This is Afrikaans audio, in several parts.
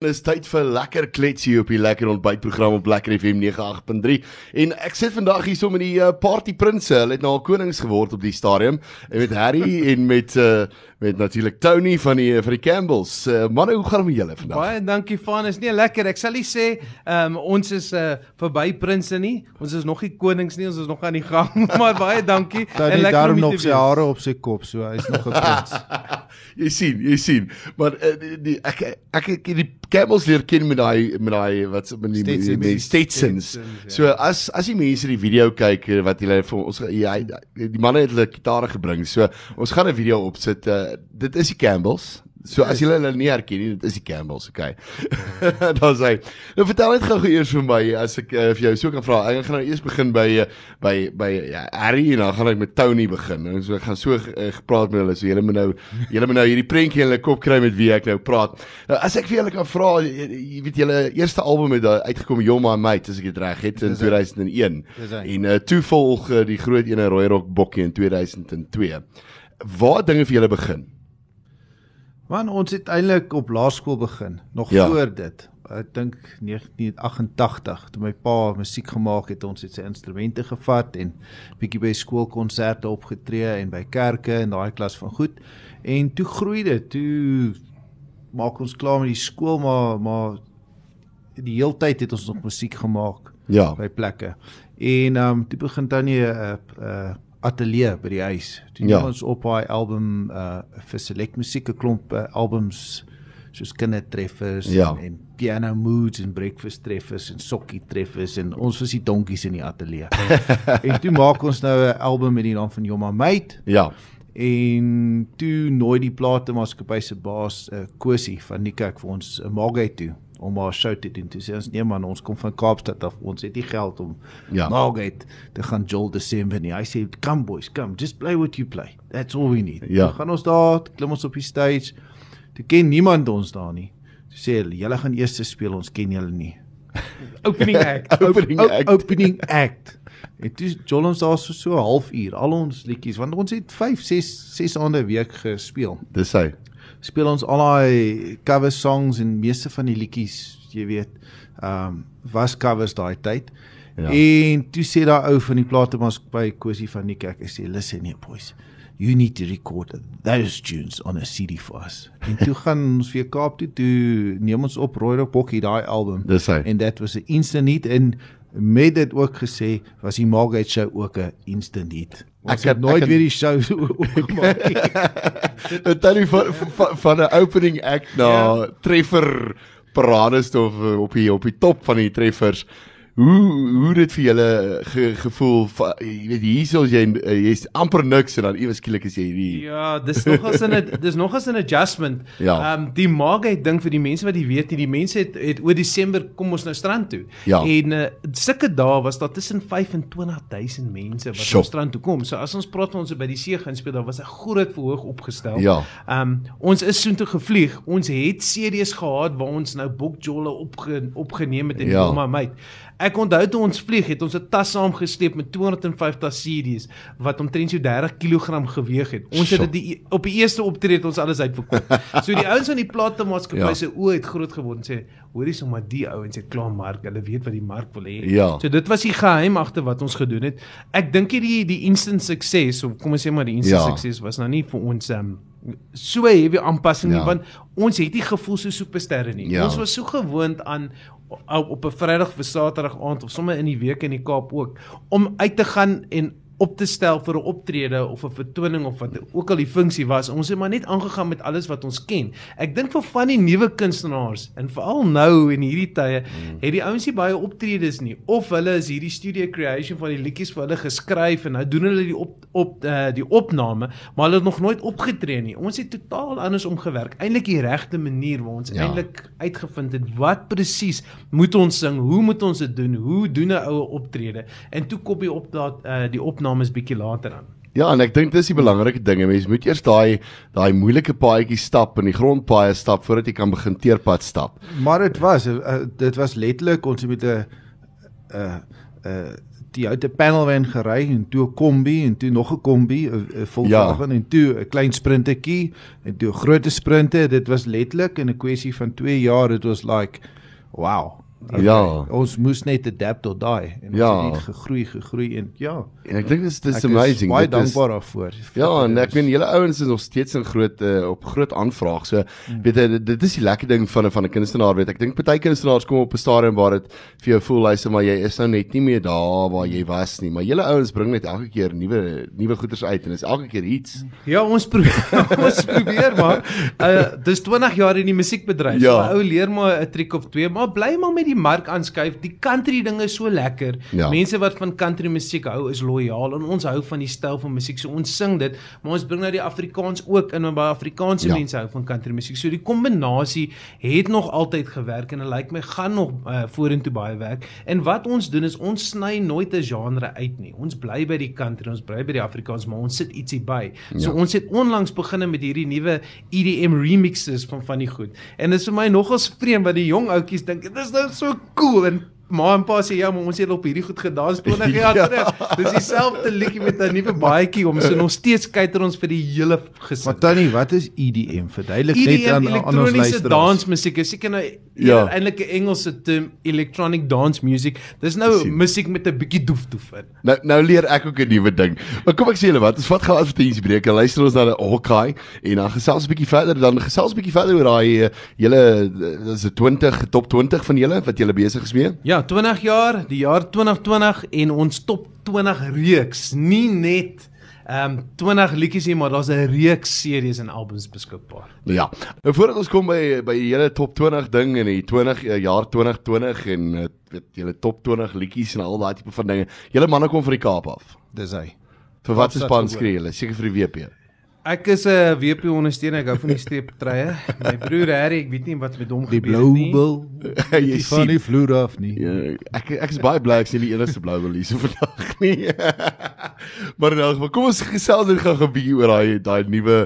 Dis tyd vir lekker kletsie op die lekker ontbytprogram op Lekker FM 98.3. En ek sit vandag hier so met die uh, Party Prinse. Hulle het nou al konings geword op die stadium en met Harry en met uh, met natuurlik Tony van die van die Campbells. Uh, manne, hoe gaan dit met julle vandag? Baie dankie van. Is nie lekker. Ek sal nie sê um, ons is uh, verby prinse nie. Ons is nog nie konings nie. Ons is nog aan die gang. maar baie dankie. en lekker daarom nog sy hare op sy kop, so hy's nog 'n prins. jy sien, jy sien. Maar uh, die, die ek ek ek die Campbells leer ken met daai met daai wat met die met die Stetsons. Ja. So as as die mense die video kyk eh, wat hulle vir ons ja, die manne het hulle gitare gebring. So ons gaan 'n video opsit. Uh, dit is die Campbells. So as julle hulle nie herken nie, dit is die Campbells, okay. Dan sê, nou vertel net gou eers vir my as ek uh, vir jou so kan vra. Ek gaan nou eers begin by uh, by by ja, Harry en dan gaan ek met Tony begin. En so ek gaan so uh, gepraat met hulle. So julle moet nou julle moet nou hierdie prentjie in hulle kop kry met wie ek nou praat. Nou as ek vir julle kan vra, jy weet julle eerste album het uitgekom You're My Mate as ek dit reg het in 2001. En uh, toe volg uh, die groot ene Roy Rock Bokkie in 2002 waar dinge vir julle begin? Man, ons het eintlik op laerskool begin, nog ja. voor dit. Ek dink 1988 toe my pa musiek gemaak het, ons het sy instrumente gevat en bietjie by skoolkonserte opgetree en by kerke en daai klas van goed. En toe groei dit. Toe maak ons klaar met die skool, maar maar die hele tyd het ons nog musiek gemaak ja. by plekke. En ehm um, toe begin dan 'n 'n ateljee by die huis. Toe ja. ons op daai album uh vir select musiek 'n klomp uh, albums soos kindertreffers ja. en, en piano moods en breakfast treffers en sokkie treffers en ons was die donkies in die ateljee. en toe maak ons nou 'n album met die naam van Joma Mate. Ja. En toe nooi die platemaatskappy se baas uh, Kosie van Nikak vir ons 'n uh, Margate toe om maar show te doen. Toe sê ons nee man, ons kom van Kaapstad af. Ons het nie geld om ja. Margate te gaan Joel December nie. Hy sê come boys, come, just play what you play. That's all we need. Ja. Dan gaan ons daar, klim ons op die stage. Toe ken niemand ons daar nie. Toe sê hulle, julle gaan eers speel, ons ken julle nie. opening act, opening act. Opening act. En toe Joel ons daar so so 'n halfuur, al ons liedjies want ons het 5, 6, 6 aande week gespeel. Dis hy speel ons al daai cover songs en meeste van die liedjies, jy weet, ehm um, was covers daai tyd. Ja. En toe sê daai ou van die platemaatskappy Kosie van die kerk, hy sê listen here boys, you need to record those tunes on a CD for us. En toe gaan ons weer Kaap toe, toe neem ons op Roy Rock Bokkie daai album. Dis hy. En that was an instant hit en met dit ook gesê was die Margate show ook 'n instant hit. Ons ek het nooit ek weer die show gemaak nie. Dit dan van van 'n opening act na. Ja. treffer parades of op die op die top van die treffers hoe hoe dit vir julle ge, gevoel jy weet hierso jy eh, jy's amper niks en dan ewe skielik is jy hier ja dis nog as 'n dis nog as 'n adjustment ja. um die Margate ding vir die mense wat jy weet nie die mense het het oor Desember kom ons nou strand toe ja. en uh, sulke dae was daar tussen 25000 mense wat Shop. op strand toe kom so as ons praat van ons by die see gaan speel daar was 'n groot verhoog opgestel ja. um ons is soontoe gevlieg ons het series gehad waar ons nou Bokjolle opge, opgeneem het in ja. Mama Mate Ek onthou toe ons vlieg het ons 'n tas saamgesleep met 250 CD's wat omtrent so 30 kg geweg het. Ons het dit e-, op die eerste optrede ons alles uitverkoop. So die ouens van die platemaatskappy ja. se oë het groot geword en sê hoorie sommer die ouens het klaar mark. Hulle weet wat die mark wil hê. Ja. So dit was die geheim agter wat ons gedoen het. Ek dink die die instant success of kom ons sê maar die instant ja. success was nou nie vir ons um, so heavy aanpassing ja. nie want ons het nie gevoel so supersterre nie. Ja. Ons was so gewoond aan op 'n Vrydag vir Saterdag aand of sommer in die week in die Kaap ook om uit te gaan en op te stel vir 'n optrede of 'n vertoning of wat ook al die funksie was. Ons het maar net aangegaan met alles wat ons ken. Ek dink vir van die nuwe kunstenaars en veral nou in hierdie tye mm. het die ouens nie baie optredes nie of hulle is hierdie studio creation van die liedjies vir hulle geskryf en nou doen hulle die op op uh, die opname, maar hulle het nog nooit opgetree nie. Ons het totaal anders omgewerk. Eintlik die regte manier waar ons ja. eintlik uitgevind het wat presies moet ons sing, hoe moet ons dit doen, hoe doen 'n oue optrede en toe kom jy op dat uh, die opname opnames bietjie later aan. Ja, en ek dink dis die belangrike ding. Mense moet eers daai daai moeilike paadjie stap en die grondpaaie stap voordat jy kan begin teerpad stap. Maar dit was uh, dit was letterlik ons met 'n 'n 'n die ou te panelwan gery en toe 'n kombi en toe nog 'n kombi 'n Volkswagen ja. en toe 'n klein sprintertjie en toe 'n groot sprinter dit was letterlik in 'n kwessie van 2 jaar dit was like wow Okay. Ja. Ons moes net adapt or die en ja. ons het gegroei, gegroei en ja. En ek dink dis dis amazing. Baie dankbaar daarvoor. Ja, en ek meen julle ouens is nog steeds in groot uh, op groot aanvraag. So mm. weet jy dit is die lekker ding van van 'n kunstenaar weet ek dink baie kunstenaars kom op 'n stadium waar dit vir jou voel luister maar jy is nou net nie meer daar waar jy was nie, maar julle ouens bring net elke keer nuwe nuwe goeders uit en is elke keer iets. Ja, ons probeer ons probeer maar uh, dis 20 jaar in die musiekbedryf. Ja. So ou leer maar 'n triek of twee, maar bly maar met die mark aanskuif. Die country ding is so lekker. Ja. Mense wat van country musiek hou is lojaal en ons hou van die styl van musiek. So ons sing dit, maar ons bring nou die Afrikaans ook in en baie Afrikaanse ja. mense hou van country musiek. So die kombinasie het nog altyd gewerk en dit lyk my gaan nog uh, vorentoe baie werk. En wat ons doen is ons sny nooit 'n genre uit nie. Ons bly by die country, ons bly by die Afrikaans, maar ons sit ietsie by. So ja. ons het onlangs begin met hierdie nuwe EDM remixes van van die goed. En dit is vir my nogals vreemd wat die jong ouetjies dink. Dit is nou so cool en ma en pa sê ja, maar ons het op hierdie goed gedans 20 jaar ja. terug. Dis dieselfde liedjie met 'n nuwe baadjie om so nog steeds kuiter ons vir die hele gesin. Maar Tannie, wat is EDM? Verduidelik net e aan aan ons luisteraars. Dansmusiek is seker nou ja. eintlik 'n Engelse term electronic dance music. Dis nou musiek met 'n bietjie doef doef in. Nou nou leer ek ook 'n nuwe ding. Maar kom ek sê julle wat, ons vat gou advertensie breek en luister ons na 'n Hawkeye en dan gesels 'n bietjie verder dan gesels 'n bietjie verder oor daai eh, julle is dit 20 top 20 van julle wat julle besig is mee? Ja, 20 jaar, die jaar 2020 en ons top 20 reeks, nie net ehm um, 20 liedjies nie, maar daar's 'n reeks series en albums beskikbaar. Ja. Nou voordat ons kom by by die hele top 20 ding en die 20 uh, jaar 2020 en uh, weet julle top 20 liedjies en al daai tipe van dinge. Julle manne kom van die Kaap af. Dis hy. Vir wat se span skree julle? Seker vir die WP. Ek is 'n WP ondersteuner. Ek hou van die streeptreye. My broer Harry, ek weet nie wat met hom gebeur nie. Die blou bil. Jy sien nie vloer af nie. Ja, ek ek is baie bly ek sien die enigste blou bil hier so vandag nie. maar nou, maar kom ons gesels net gou 'n bietjie oor daai daai nuwe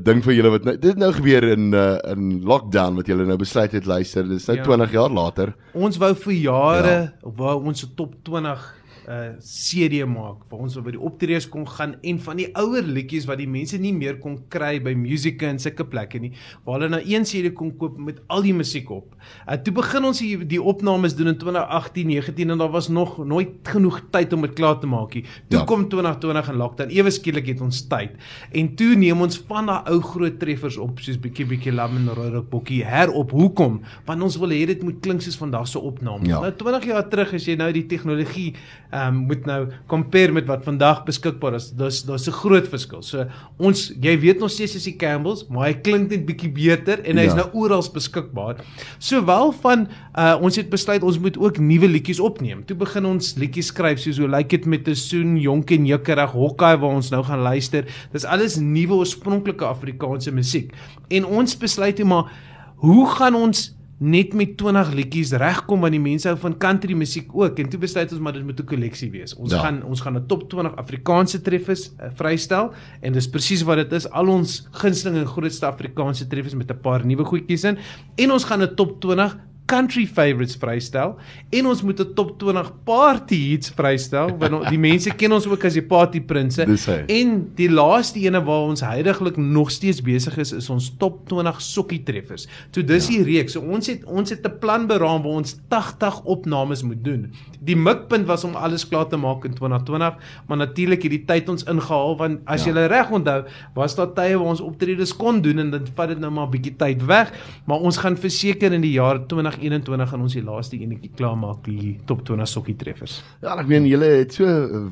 ding vir julle wat nou dit nou gebeur in uh, in lockdown wat julle nou besluit het luister. Dis nou ja. 20 jaar later. Ons wou vir jare ja. wou ons top 20 uh CD maak waar ons by die optredes kon gaan en van die ouer liedjies wat die mense nie meer kon kry by musieke en sulke plekke nie waar hulle nou een CD kon koop met al die musiek op. Uh toe begin ons die, die opnames doen in 2018, 19 en daar was nog nooit genoeg tyd om dit klaar te maak nie. Toe ja. kom 2020 en lockdown. Ewe skielik het ons tyd. En toe neem ons van daai ou groot treffers op soos bietjie bietjie lam en rooi bokkie herop. Hoekom? Want ons wil hê dit moet klink soos vandag se opname. Ja. Nou 20 jaar terug as jy nou die tegnologie ehm um, moet nou compare met wat vandag beskikbaar is. Dis daar's 'n groot verskil. So ons jy weet nog steeds is die Campbells, maar hy klink net bietjie beter en hy's ja. nou oral beskikbaar. Sowel van uh, ons het besluit ons moet ook nuwe liedjies opneem. Toe begin ons liedjies skryf soos hoe lyk dit met 'n soen jonk en jukkerig hokkie waar ons nou gaan luister. Dis alles nuwe oorspronklike Afrikaanse musiek. En ons besluit toe maar hoe gaan ons net met 20 liedjies regkom want die mense hou van country musiek ook en toe besluit ons maar dit moet 'n kolleksie wees. Ons ja. gaan ons gaan 'n top 20 Afrikaanse treffers uh, vrystel en dis presies wat dit is. Al ons gunsteling en grootste Afrikaanse treffers met 'n paar nuwe goedjies in en ons gaan 'n top 20 country favorites vrystel en ons moet 'n top 20 party hits vrystel want die mense ken ons ook as die party prinses en die laaste ene waar ons heidaglik nog steeds besig is is ons top 20 sokkie treffers. So dis ja. die reeks. So ons het ons het 'n plan beraam waar ons 80 opnames moet doen. Die mikpunt was om alles klaar te maak in 2020, maar natuurlik het die tyd ons ingehaal want as ja. jy reg onthou, was daar tye waar ons optredes kon doen en dit vat dit nou maar 'n bietjie tyd weg, maar ons gaan verseker in die jaar 20 2021 gaan ons die laaste enetjie klaarmaak die top 20 sokkie treffers. Ja, ek meen julle het so uh,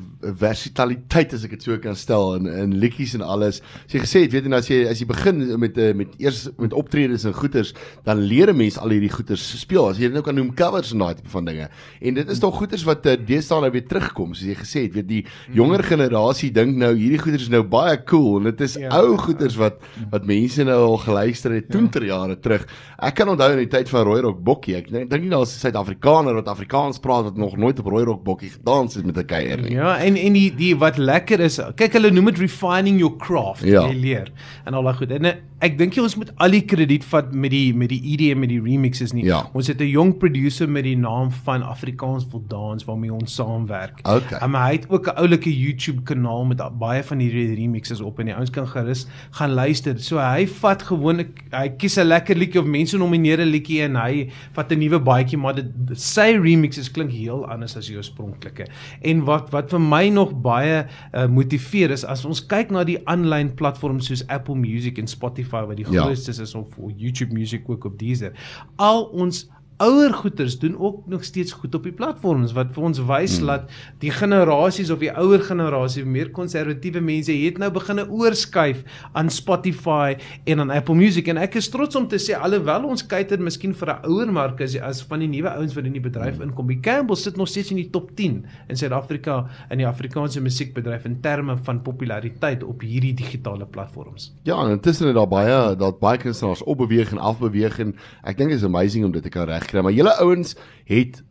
versitaliteit as ek dit so kan stel in in liedjies en alles. As jy gesê het, weet jy nou as jy as jy begin met uh, met eers met optredes en goeters, dan leer 'n mens al hierdie goeters speel. As jy dit nou kan noem covers en daai tipe van dinge. En dit is tog goeters wat uh, deesdae nou weer terugkom, soos jy gesê het, weet die jonger generasie dink nou hierdie goeters is nou baie cool en dit is ja. ou goeters wat wat mense nou al geluister het ja. ter jare terug. Ek kan onthou in die tyd van Roy Rock Bokkie, ek dink nie daar's 'n Suid-Afrikaner wat Afrikaans praat wat nog nooit op Roy Rock Bokkie gedans het met 'n kuier nie. Ja, en en die die wat lekker is, kyk hulle noem dit refining your craft, ja. jy leer en al daai goed. En ek dink jy ons moet al die krediet vat met die met die EDM met die remixes nie. Ja. Ons het 'n jong producer met die naam van Afrikaans wil dans waarmee ons saamwerk. Okay. Um, hy het ook 'n oulike YouTube kanaal met baie van hierdie remixes op en die ouens kan gerus gaan luister. So hy vat gewoonlik hy kies 'n lekker liedjie of mense nomineer 'n liedjie en hy vat 'n nuwe baadjie maar dit sy remixes klink heel anders as die oorspronklike. En wat wat vir my nog baie uh, motiveer is as ons kyk na die aanlyn platforms soos Apple Music en Spotify wat die ja. grootste is of YouTube Music ook op Deezer. Al ons ouer goeters doen ook nog steeds goed op die platforms wat vir ons wys hmm. dat die generasies of die ouer generasie meer konservatiewe mense het nou begine oorskuif aan Spotify en aan Apple Music en ek is trots om te sê alhoewel ons kyker miskien vir 'n ouer mark is as van die nuwe ouens wat in die bedryf hmm. inkom. Die Campbell sit nog steeds in die top 10 in Suid-Afrika in die Afrikaanse musiekbedryf in terme van populariteit op hierdie digitale platforms. Ja, en intussen het daar baie dat baie kunstenaars opbeweeg en afbeweeg en ek dink dit is amazing om dit te kan reg kry, maar julle ouens het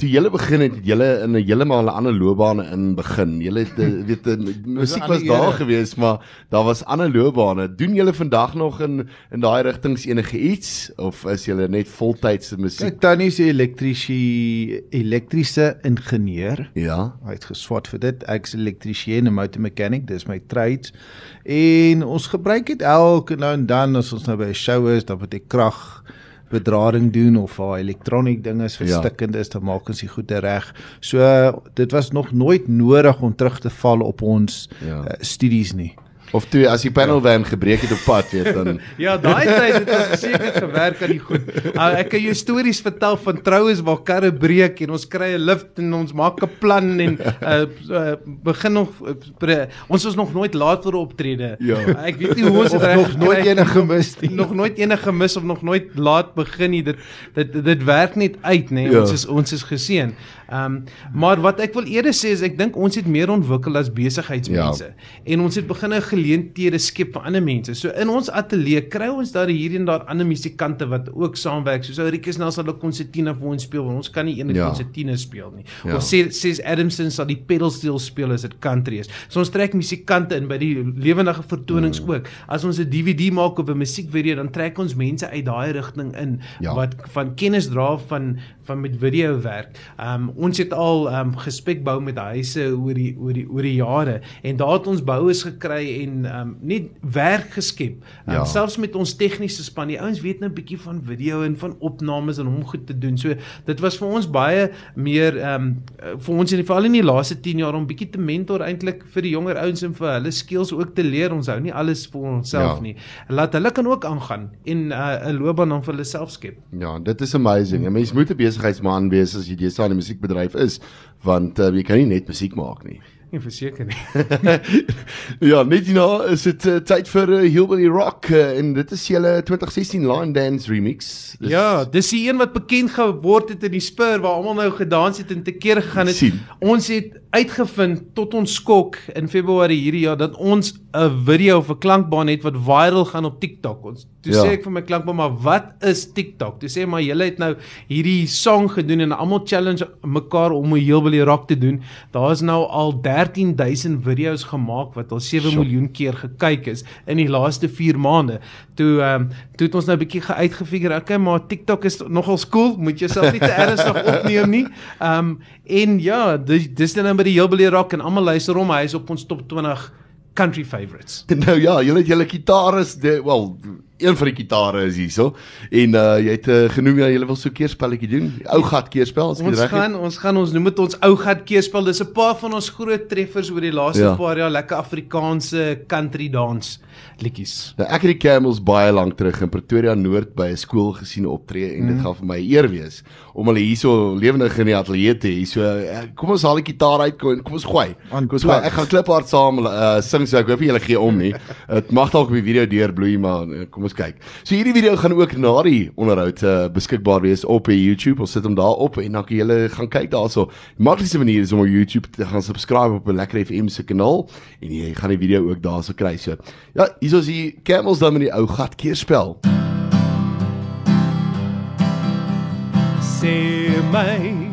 toe julle begin het, het julle in 'n heeltemal 'n ander loopbane in begin. Julle het eh, weet musiek was daar gewees, maar daar was ander loopbane. Doen julle vandag nog in in daai rigtings enige iets of is julle net voltydse musiek? Kyk, Tannie is 'n elektriese elektriese ingenieur. Ja. Hy het geswat vir dit. Ek is elektriesien en motor mechanic, dis my trades. En ons gebruik dit elke nou en dan as ons nou by 'n show is, dan moet ek krag bedrading doen of haar elektroniek dinge is verstikkend ja. is, dan maak ons die goede reg. So dit was nog nooit nodig om terug te val op ons ja. uh, studies nie. Of toe as die panel van gebreek het op pad weet dan Ja, daai tyd het ons seker gewerk aan die goed. Uh, ek kan jou stories vertel van troues waar karre breek en ons kry 'n lift en ons maak 'n plan en uh, uh, begin nog uh, ons was nog nooit laat vir 'n optrede. Ja. Uh, ek weet nie hoe ons dit reg nog nooit enige gemis nie. Nog nooit enige gemis of nog nooit laat begin nie. Dit dit dit werk net uit nê. Nee. Ja. Ons is ons is geseën. Ehm um, maar wat ek wil eerder sê is ek dink ons het meer ontwikkel as besigheidsmense ja. en ons het begin 'n geleenthede skep vir ander mense. So in ons ateljee kry ons daar hier en daar ander musikante wat ook saamwerk. Soos ou Rikus nou sal 'n konsertina vir ons speel want ons kan nie eendag ja. konsertina speel nie. Ja. Of sê sê Adamson sal die pedal steel speel as dit country is. So ons trek musikante in by die lewendige vertonings mm. ook. As ons 'n DVD maak of 'n musiekvideo dan trek ons mense uit daai rigting in ja. wat van kennis dra van van met video werk. Ehm um, ons het al ehm um, gespek bou met huise oor die oor die oor die jare en daar het ons boues gekry en ehm um, net werk geskep. Um, ja. Selfs met ons tegniese span. Die ouens weet nou 'n bietjie van video en van opnames en hom goed te doen. So dit was vir ons baie meer ehm um, vir ons in veral in die laaste 10 jaar om bietjie te mentor eintlik vir die jonger ouens en vir hulle skills ook te leer. Ons hou nie alles vir onsself ja. nie. Laat hulle kan ook aangaan en uh, 'n uh, loopbaan dan vir hulle self skep. Ja, dit is amazing. 'n Mens moet 'n besigheidsman wees as jy staan in die musiekbedryf is, want uh, jy kan nie net musiek maak nie. Nie verseker nie. ja, net nou is dit uh, tyd vir uh, Hillbilly Rock uh, en dit is julle 2016 Line Dance remix. Dis... Ja, dis die een wat bekend geword het in die Spur waar almal nou gedans het en te kere gegaan het. Sien. Ons het uitgevind tot ons skok in Februarie hierdie jaar dat ons 'n video 'n klankbaan het wat viral gaan op TikTok. Ons toe ja. sê ek vir my klankbaan, maar wat is TikTok? Toe sê maar julle het nou hierdie song gedoen en almal challenge mekaar om 'n Hillbilly Rock te doen. Daar is nou al 13000 video's gemaak wat al 7 Shop. miljoen keer gekyk is in die laaste 4 maande. Toe ehm um, toe het ons nou 'n bietjie geuitgefigure, okay, maar TikTok is nogal cool, moet jouself nie te ernstig opneem nie. Ehm um, en ja, dis dis nou by die Hillbilly Rock en almal luister hom, hy is op ons top 20 country favorites. Nou ja, julle het julle gitaris, wel een van die gitare is hierso. En uh jy het uh, genoem ja jy wil so keerspelletjie doen. Ou gat keerspel as jy reg is ons gaan ons gaan ons noem dit ons ou gat keerspel. Dis 'n paar van ons groot treffers oor die laaste ja. paar jaar. Lekker Afrikaanse country dance liedjies. Nou ek het die Camels baie lank terug in Pretoria Noord by 'n skool gesien optree en dit mm. gaan vir my eer wees om hulle hierso lewendig in die ateljee te hê. So uh, kom ons haal die gitaar uit kom, kom ons gooi. Kom ons gooi. ek gaan kliphard saam uh, sing so ek hoop julle gee om nie. Dit mag dalk op die video deurbloei maar uh, kom ons kyk. So hierdie video gaan ook na die onderhoud uh, beskikbaar wees op YouTube. Ons sit hom daar op en dan kan julle gaan kyk daarso. Die maklikste manier is om op YouTube te gaan subscribe op 'n Lekker FM se kanaal en jy gaan die video ook daarso kry. So ja, hier is die Camels dan met die ou gat keerspel. Sê my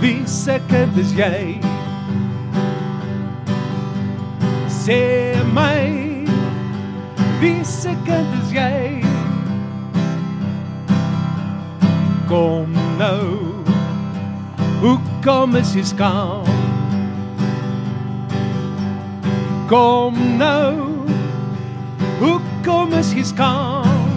wie seker dis jy? Sê Wie se kind is jy? Kom nou. Hoe kom is jy skaam? Kom nou. Hoe kom is jy skaam?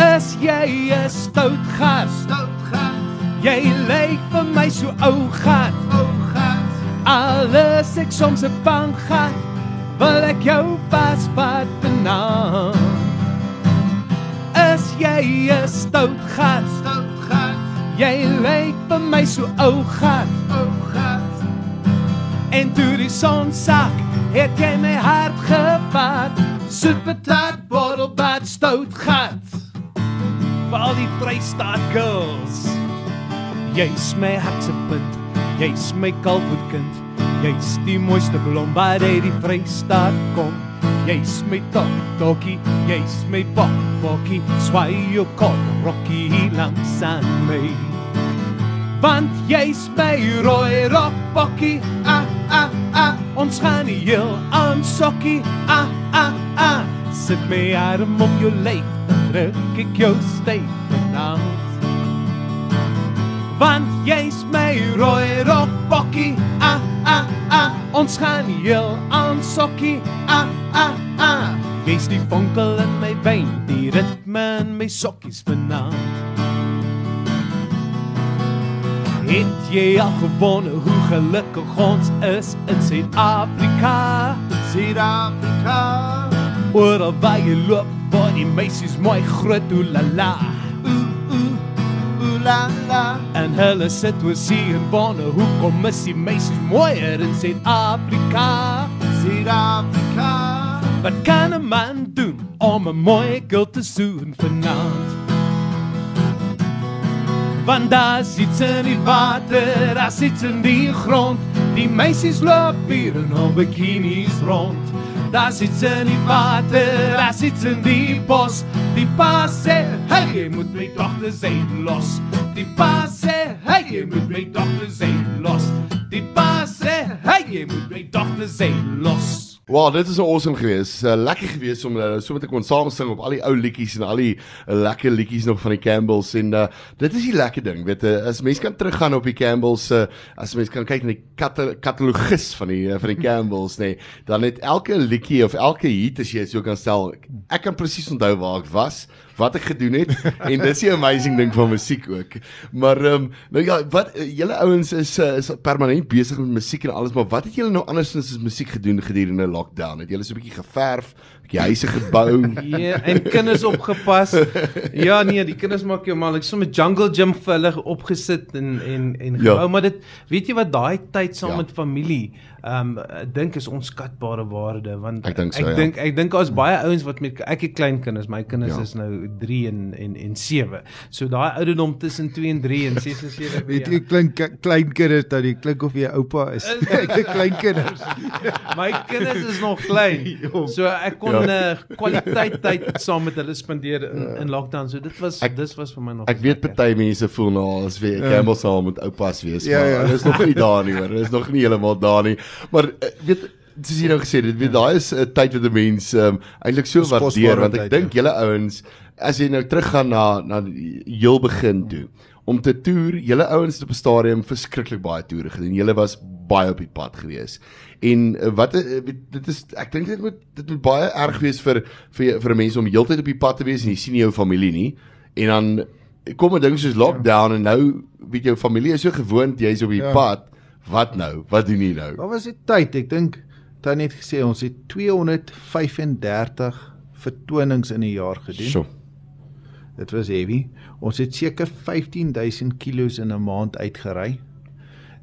Is jy 'n stout gas? Stout gat, Jy lyk vir my so ou gat. ou gat. Alles ek soms 'n bang gat. Wil ek jou vasvat vanaand? Is jy 'n stout gat? Stout gat, Jy lyk vir my so ou gat. ou gat. En toe die son sak, het jy my hart gevat. Supertat bottelbad stout gat. Vir al die Vrystaat girls. Jy's my hart se punt. Jy's my kalfvoetkind. Jy's die mooiste blom by die Vrystaat kom. Jy's my top dokkie, jy's my bok bokkie. Swai jou kop rokkie langs aan my. Want jy's my rooi rokbokkie. Ah ah ah, ons gaan heel aan sokkie. Ah ah ah, sit my arm om jou lyf, dan druk ek jou styf vanaand. Want jy's my rooi rokbokkie. Ah ah ah, ons gaan heel aan sokkie. Ah ah ah, jy's die vonkel in my been, die ritme in my sokkies vanaand. Het jy al gewonne hoe gelukkig ons is in Suid-Afrika? Suid-Afrika, Oral waar jy loop, waar die meisies mooi groot hoe la la. La la. En hulle sit oor see en wonder hoekom is die meisies mooier in Suid-Afrika? Suid-Afrika, Wat kan 'n man doen om 'n mooi girl te soen vanaand? Want daar sit in die water, daar sit in die grond. Die meisies loop hier in hul bikinis rond. Daar sit in die water, daar sit in die bos. Die pa sê, hey, jy moet my dogter zijn los. Die pa sê, hey, jy moet my dogter zijn los. Die pa sê, hey, jy moet my dogter zijn los. Wow, dit is awesome geweest. Uh, lekker geweest om uh, so met te kon saam sing op al die ou liedjies en al die uh, lekker liedjies nog van die Campbells en uh, dit is die lekker ding. Weet jy, uh, as mense kan teruggaan op die Campbells, uh, as mense kan kyk na die kata- katalogus van die uh, van die Campbells, nê, nee, dan het elke liedjie of elke hit as jy dit so kan stel, ek kan presies onthou waar ek was, wat ek gedoen het en dis die amazing ding van musiek ook. Maar ehm um, nou ja, wat uh, julle ouens is uh, is permanent besig met musiek en alles, maar wat het julle nou andersins as musiek gedoen gedurende lockdown? Het julle so 'n bietjie geverf, 'n bietjie huise gebou? Ja, en kinders opgepas. Ja nee, die kinders maak jou mal. Ek het sommer jungle gym vir hulle opgesit en en en Ja. gehou, maar dit weet jy wat daai tyd saam Ja. met familie ehm um, dink is onskatbare waarde want Ek dink so, ek ja. dink ek dink daar's baie ouens wat met ek het klein kinders, my kinders Ja. is nou 3 en en en 7. So daai ouderdom tussen 2 en 3 en 6 en 7. Weet jy klein klein kinders dat jy klink of jy oupa is. Ek het klein kinders. My kinders is nog klein. So ek kon Ja. uh, kwaliteit tyd saam met hulle spandeer in, in lockdown. So dit was Ek- dis was vir my nog Ek weet lekker. party mense voel nou as wie Campbell sal moet oupas wees, Ja, maar ja. dit is nog nie daar nie hoor. Dit is nog nie heeltemal daar nie. Maar uh, weet soos jy nou gesê het, weet daai is 'n tyd wat 'n mens um, eintlik so Dis waardeer want ek tyd, dink julle ouens as jy nou teruggaan na na die heel begin toe om te toer, julle ouens het op 'n stadium verskriklik baie toere gedoen. Julle was baie op die pad gewees. En uh, wat uh, weet, dit is ek dink dit moet dit moet baie erg wees vir vir vir 'n mens om heeltyd op die pad te wees en jy sien nie jou familie nie. En dan kom 'n ding soos lockdown en nou weet jou familie is so gewoond jy's op die Ja. pad. Wat nou? Wat doen jy nou? Wat was die tyd? Ek dink Tannie het gesê ons het 235 vertonings in 'n jaar gedoen. Sjoe. Dit was heavy. Ons het seker 15000 kilos in 'n maand uitgery.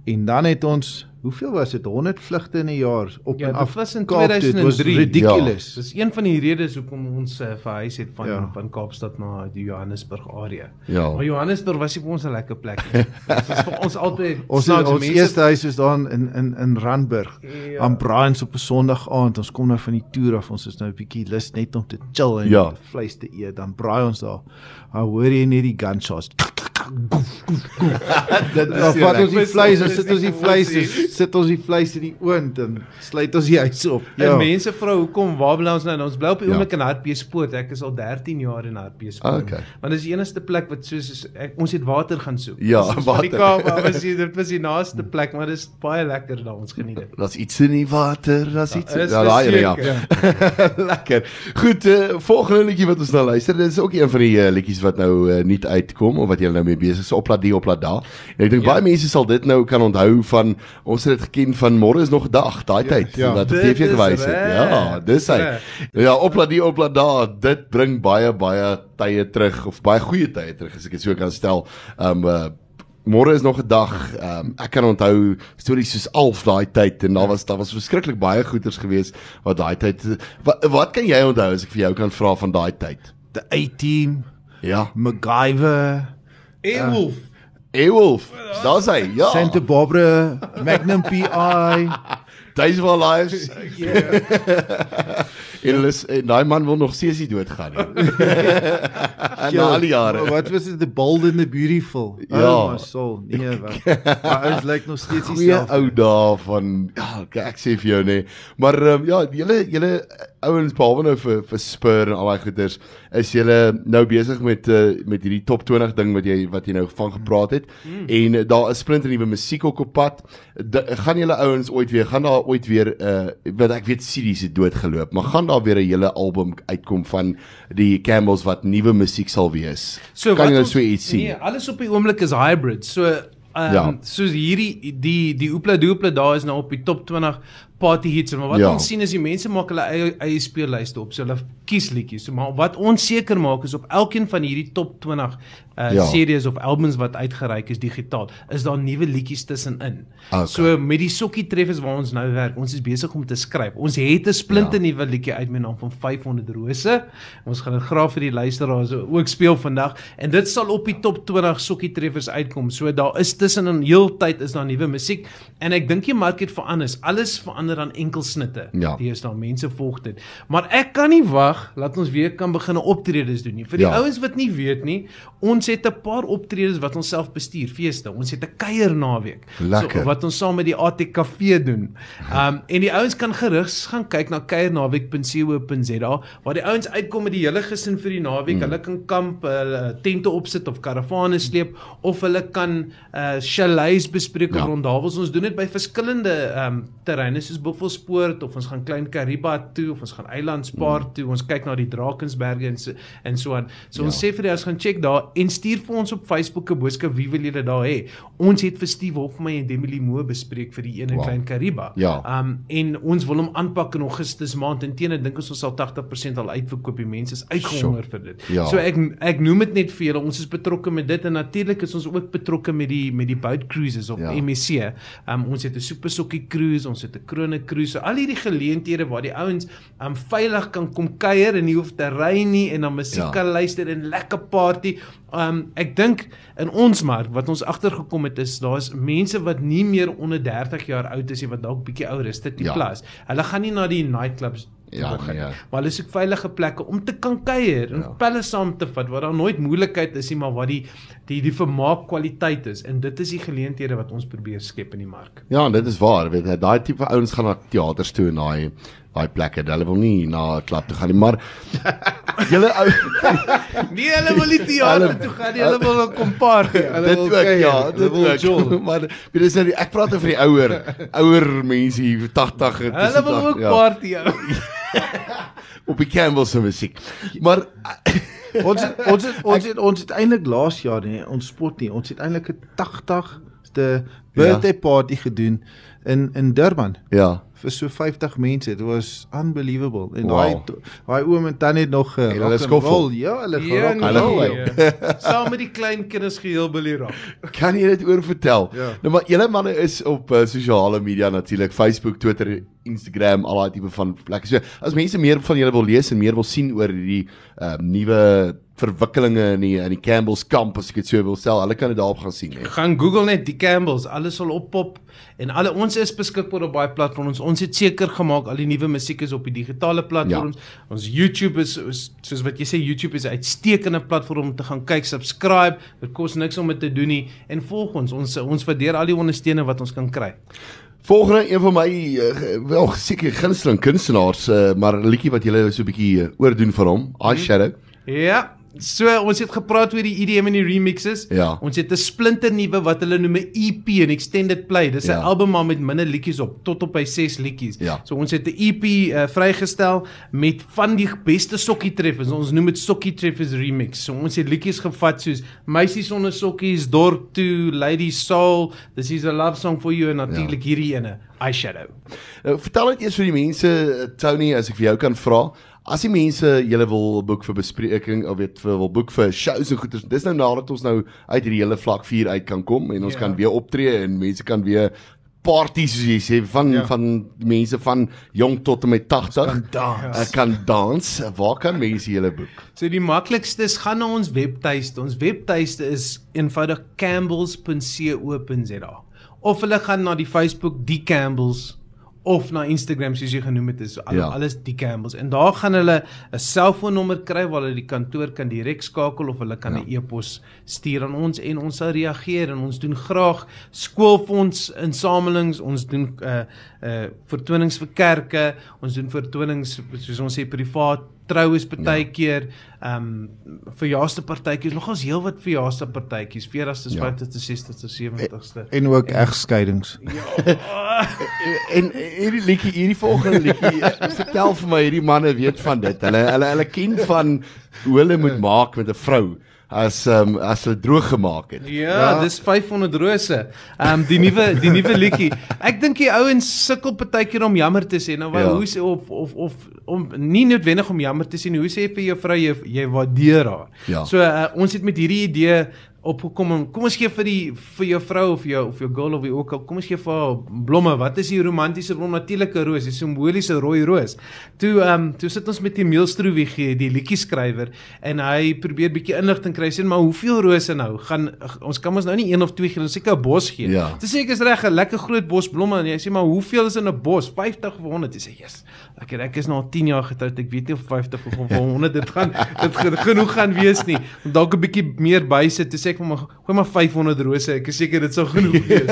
En dan het ons, hoeveel was dit? 100 vlugte in 'n jaar op Ja, en dit af. was in Kaap toe. Dit was 2003. ridiculous. Dis een van die redes hoekom ons uh, verhuis het van Ja. ja. van Kaapstad na die Johannesburg area. Ja. Maar Johannesburg was nie vir ons 'n lekker plek nie. Dit was vir ons altyd Ons snaaks, ons mense- eerste huis is daar in in in Randburg. Ja. Aan Braans op 'n Sondag aand. Ons kom nou van die toer af. Ons is nou 'n bietjie lus net om te chill en Ja. vleis te eet. Dan braai ons daar. Dan hoor jy net die gunshots. Dit is wat ons die vleis, ons sit ons die vleis, sit ons die vleis in die oond en sluit ons die huis op. Ja. En mense vra hoekom waar bly ons nou? Ons bly op die ja. oomblik in Hartbeespoort. Ek is al 13 jaar in Hartbeespoort. Okay. Want dis die enigste plek wat soos ek, ons het water gaan soek. Ja, water. Die Kaap was hier, dit was die naaste plek, maar dis baie lekker daar. Ons geniet dit. Daar's iets in die water, daar's iets. Ja, daai ja. ja. lekker. Goed, uh, volgende liedjie wat ons nou luister, dis ook een van die uh, liedjies wat nou uh, nie uitkom of wat jy nou mee besig is op laat die op laat daar. En ek dink ja. baie mense sal dit nou kan onthou van ons het dit geken van môre is nog 'n dag, daai ja, tyd ja. wat op TV gewys het. Ja, dis hy. Ja, op laat die op laat daar. Dit bring baie baie tye terug of baie goeie tye terug as ek dit so kan stel. Um uh, Môre is nog 'n dag. Um, ek kan onthou stories soos Alf daai tyd en daar was daar was verskriklik baie goeters gewees wat daai tyd wat, wat kan jy onthou as ek vir jou kan vra van daai tyd? The A-team. Ja. MacGyver. Eewolf. Uh, Eewolf. Daar's hy. Ja. Santa Barbara, Magnum PI. Days of our lives. Ja. En hulle en daai man wil nog steeds nie doodgaan nie. en ja, al die jare. Wat was dit the bold and the beautiful? Ja, oh, my soul. Nee, wat. Maar ons lyk nog steeds dieselfde. ou dae van ja, ek sê vir jou nê. Maar um, ja, julle julle ouens behalwe nou vir vir Spur en al daai goeders, is julle nou besig met uh, met hierdie top 20 ding wat jy wat jy nou van gepraat het. Mm. En uh, daar is splinter nuwe musiek ook op pad. De, gaan julle ouens ooit weer gaan daar ooit weer uh wat ek weet CD's het doodgeloop, maar gaan daar weer 'n hele album uitkom van die Campbells wat nuwe musiek sal wees. So, kan jy nou so iets sien? Nee, alles op die oomblik is hybrid. So um, ja. soos hierdie die die Oopla Doopla daar is nou op die top 20 party hits maar wat ja. ons sien is die mense maak hulle eie eie speellyste op so hulle kies liedjies so maar wat ons seker maak is op elkeen van hierdie top 20 uh ja. series of albums wat uitgereik is digitaal is daar nuwe liedjies tussenin okay. so met die sokkie treffers waar ons nou werk ons is besig om te skryf ons het 'n splinte ja. nuwe liedjie uit met naam van 500 rose ons gaan dit graag vir die luisteraars ook speel vandag en dit sal op die top 20 sokkie treffers uitkom so daar is tussenin heeltyd is daar nuwe musiek en ek dink die mark het verander alles verander verander aan enkelsnitte. Ja. Dis dan mense volg dit. Maar ek kan nie wag laat ons weer kan begin optredes doen nie. Vir die ja. ouens wat nie weet nie, ons het 'n paar optredes wat ons self bestuur, feeste. Ons het 'n kuier naweek. So wat ons saam met die ATKV doen. Um en die ouens kan gerigs gaan kyk na kuiernaweek.co.za waar die ouens uitkom met die hele gesin vir die naweek. Hmm. Hulle kan kamp, hulle tente opsit of karavane sleep of hulle kan uh chalets bespreek ja. rond daar. Ons doen dit by verskillende um terreine soos Buffelspoort of ons gaan Klein Kariba toe of ons gaan Eilandspaar toe. Ons kyk na die Drakensberge en so en so aan. So ja. ons sê vir die ons gaan check daar en stuur vir ons op Facebook 'n boodskap wie wil julle daar hê. Ons het vir Steve Hofmey en Demi Limo bespreek vir die een in wow. Klein Kariba. Ja. Um en ons wil hom aanpak in Augustus maand en teen ek dink ons sal 80% al uitverkoop. Die mense is uitgehonger vir dit. Ja. So ek ek noem dit net vir julle. Ons is betrokke met dit en natuurlik is ons ook betrokke met die met die boat cruises of ja. MSC. Um ons het 'n super sokkie cruise, ons het 'n krone cruise. So al hierdie geleenthede waar die ouens um veilig kan kom kuier en nie hoef te ry nie en dan musiek ja. kan luister en lekker party. Um ek dink in ons mark wat ons agtergekom het is daar's mense wat nie meer onder 30 jaar oud is nie wat dalk bietjie ouer is dit die ja. plus. Hulle gaan nie na die nightclubs Ja, nee, ja. Maar hulle soek veilige plekke om te kan kuier en ja. pelle saam te vat waar daar nooit moeilikheid is nie, maar waar die die die vermaak kwaliteit is en dit is die geleenthede wat ons probeer skep in die mark. Ja, dit is waar, weet jy, daai tipe ouens gaan na teaters toe en daai daai plekke. Hulle wil nie na 'n klub toe gaan nie, maar julle ou Nee, hulle wil nie teater toe gaan nie. Hulle wil kom party. Hulle dit wil ook, ja, dit ook. Maar weet jy, nou ek praat oor die ouer ouer mense hier 80 en Hulle wil ook ja. party. Op die Campbell se musiek. Maar ons het, ons het, ons het, ons het eintlik laas jaar nie ons spot nie. Ons het eintlik 'n 80ste birthday ja. party gedoen in in Durban. Ja vir so 50 mense. Dit was unbelievable. En daai wow. daai oom en tannie nog uh, hulle skoffel. Ja, hulle ja, rock hulle nee. Saam met die klein kinders geheel billy rock. Kan jy dit oor vertel? Ja. Nou maar julle manne is op uh, sosiale media natuurlik, Facebook, Twitter, Instagram, al daai tipe van plekke. So as mense meer van julle wil lees en meer wil sien oor hierdie uh, nuwe verwikkelinge in die in die Campbell's kamp as ek dit so wil stel. Hulle kan dit daarop gaan sien. He. Gaan Google net die Campbell's, alles sal oppop en alle ons is beskikbaar op baie platforms. Ons het seker gemaak al die nuwe musiek is op die digitale platforms. Ja. Ons YouTube is, is soos wat jy sê YouTube is 'n uitstekende platform om te gaan kyk, subscribe. Dit kos niks om dit te doen nie en volg ons. Ons ons waardeer al die ondersteuning wat ons kan kry. Volgende een van my uh, wel seker gunsteling kunstenaars, uh, maar 'n liedjie wat jy so 'n bietjie uh, oordoen vir hom, Eyeshadow. Ja, So ons het gepraat oor die EDM en die remixes. Ja. Ons het 'n splinter nuwe wat hulle noem 'n EP, 'n extended play. Dis 'n ja. album maar met minder liedjies op, tot op by 6 liedjies. Ja. So ons het 'n EP uh, vrygestel met van die beste sokkie treffers. Ons noem dit sokkie treffers remix. So ons het liedjies gevat soos Meisies sonder sokkies, Dorp toe, Lady Soul, This is a love song for you en natuurlik ja. hierdie ene, Eyeshadow. Uh, vertel net eers vir die mense eh, Tony as ek vir jou kan vra. As die mense julle wil boek vir bespreking of weet vir wil boek vir shows en goeders, dis nou nadat ons nou uit hierdie hele vlak 4 uit kan kom en ons ja. kan weer optree en mense kan weer parties soos jy sê van ja. van mense van jong tot en met 80 kan dans. Uh, kan dans. Waar kan mense julle boek? So die maklikste is gaan na ons webtuiste. Ons webtuiste is eenvoudig campbells.co.za of hulle gaan na die Facebook die Campbells of na Instagram soos jy genoem het is al, ja. alles die Campbells en daar gaan hulle 'n selfoonnommer kry waar hulle die kantoor kan direk skakel of hulle kan 'n ja. e-pos stuur aan ons en ons sal reageer en ons doen graag skoolfonds insamelings ons doen 'n uh, eh, uh, eh, vertonings vir kerke ons doen vertonings soos ons sê privaat troues partykeer, ja. ehm um, verjaarsde partytjies, nogals heelwat verjaarsde partytjies, 40ste, 50ste, 60ste, 70ste. En ook egskeidings. Ja. en hierdie liedjie, hierdie volgende liedjie, vertel vir my hierdie manne weet van dit. Hulle hulle hulle ken van hoe hulle moet maak met 'n vrou as um, as hulle droog gemaak het. Ja, ja. dis 500 rose. Ehm um, die nuwe die nuwe liedjie. Ek dink die ouens sukkel partykeer om jammer te sê. Nou ja. hoe sê of of of om nie noodwendig om jammer te sê nie. Hoe sê vir jou vrou jy jy waardeer haar. Ja. So uh, ons het met hierdie idee opgekom en kom ons gee vir die vir jou vrou of jou of jou girl of wie ook al kom ons gee vir haar blomme. Wat is die romantiese blom natuurlike roos die simboliese rooi roos? Toe ehm um, toe sit ons met die Meelstroewig die liedjie skrywer en hy probeer bietjie inligting kry sê maar hoeveel rose nou? Gaan ons kan ons nou nie een of twee gee ons seker 'n bos gee. Ja. toe sê ek is reg 'n lekker groot bos blomme. En jy sê maar hoeveel is in 'n bos? 50 of 100 jy sê yes ek ek is nou al 10 jaar getroud ek weet nie of 50 of 100 dit gaan dit genoeg gaan wees nie. Dalk 'n bietjie meer bysit toe sê ek vir my gooi maar 500 rose. Ek is seker dit sal genoeg wees.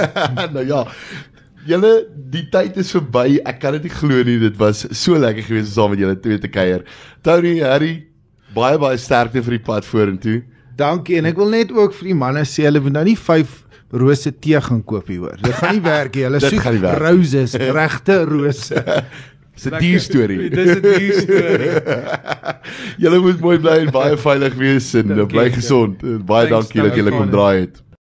nou ja. Julle die tyd is verby. Ek kan dit nie glo nie. Dit was so lekker geweest om saam met julle twee te kuier. Tony, Harry, baie baie sterkte vir die pad vorentoe. Dankie en ek wil net ook vir die manne sê hulle moet nou nie 5 rose tee gaan koop hier hoor. Dit gaan nie werk nie. Hulle soek roses, regte rose. Dis 'n dier storie. Dis 'n dier storie. julle moet mooi bly en baie veilig wees en bly gesond. Baie dankie dat julle kom draai het.